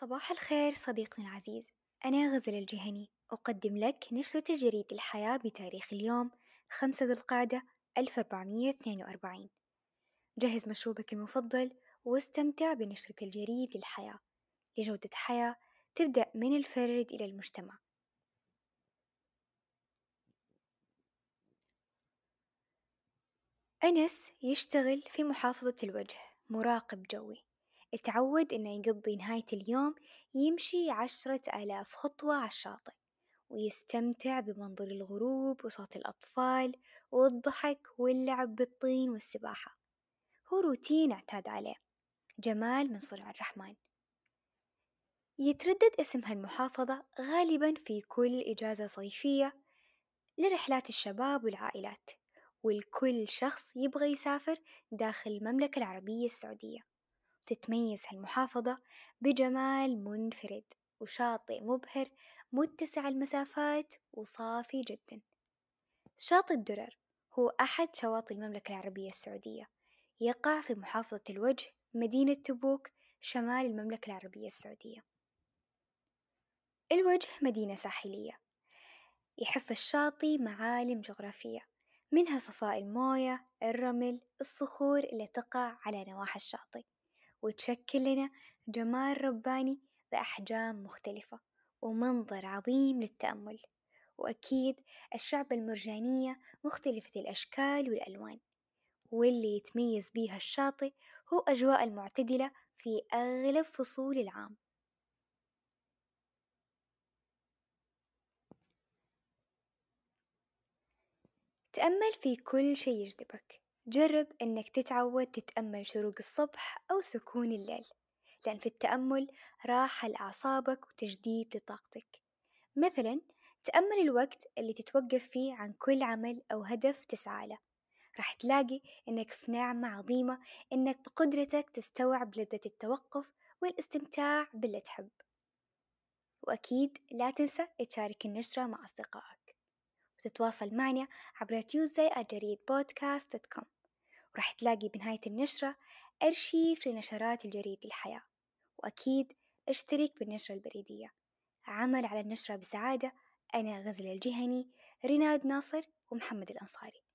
صباح الخير صديقنا العزيز. أنا غزل الجهني. أقدم لك نشرة جريدة الحياة بتاريخ اليوم خمسة ذو القعدة 1442 جهز مشروبك المفضل واستمتع بنشرة الجريد للحياة. لجودة حياة تبدأ من الفرد إلى المجتمع. أنس يشتغل في محافظة الوجه مراقب جوي. اتعود إنه يقضي نهاية اليوم يمشي عشرة آلاف خطوة على الشاطئ ويستمتع بمنظر الغروب وصوت الأطفال والضحك واللعب بالطين والسباحة، هو روتين اعتاد عليه جمال من صنع الرحمن، يتردد اسم هالمحافظة غالبًا في كل إجازة صيفية لرحلات الشباب والعائلات، والكل شخص يبغى يسافر داخل المملكة العربية السعودية. تتميز هالمحافظة بجمال منفرد وشاطئ مبهر متسع المسافات وصافي جدا، شاطئ الدرر هو أحد شواطئ المملكة العربية السعودية، يقع في محافظة الوجه مدينة تبوك شمال المملكة العربية السعودية، الوجه مدينة ساحلية. يحف الشاطئ معالم جغرافية منها صفاء الموية، الرمل، الصخور اللي تقع على نواحي الشاطئ. وتشكل لنا جمال رباني بأحجام مختلفة ومنظر عظيم للتأمل، وأكيد الشعب المرجانية مختلفة الأشكال والألوان، واللي يتميز بيها الشاطئ هو أجواء المعتدلة في أغلب فصول العام. تأمل في كل شي يجذبك، جرب إنك تتعود تتأمل شروق الصبح أو سكون الليل، لأن في التأمل راحة لأعصابك وتجديد لطاقتك، مثلا تأمل الوقت اللي تتوقف فيه عن كل عمل أو هدف تسعى له، راح تلاقي إنك في نعمة عظيمة إنك بقدرتك تستوعب لذة التوقف والاستمتاع باللي تحب، وأكيد لا تنسى تشارك النشرة مع أصدقائك، وتتواصل معنا عبر tuesday@jareedpodcast.com وراح تلاقي بنهاية النشرة أرشيف لنشرات الجريد الحياة، وأكيد أشترك بالنشرة البريدية، عمل على النشرة بسعادة أنا غزل الجهني، رناد ناصر ومحمد الأنصاري.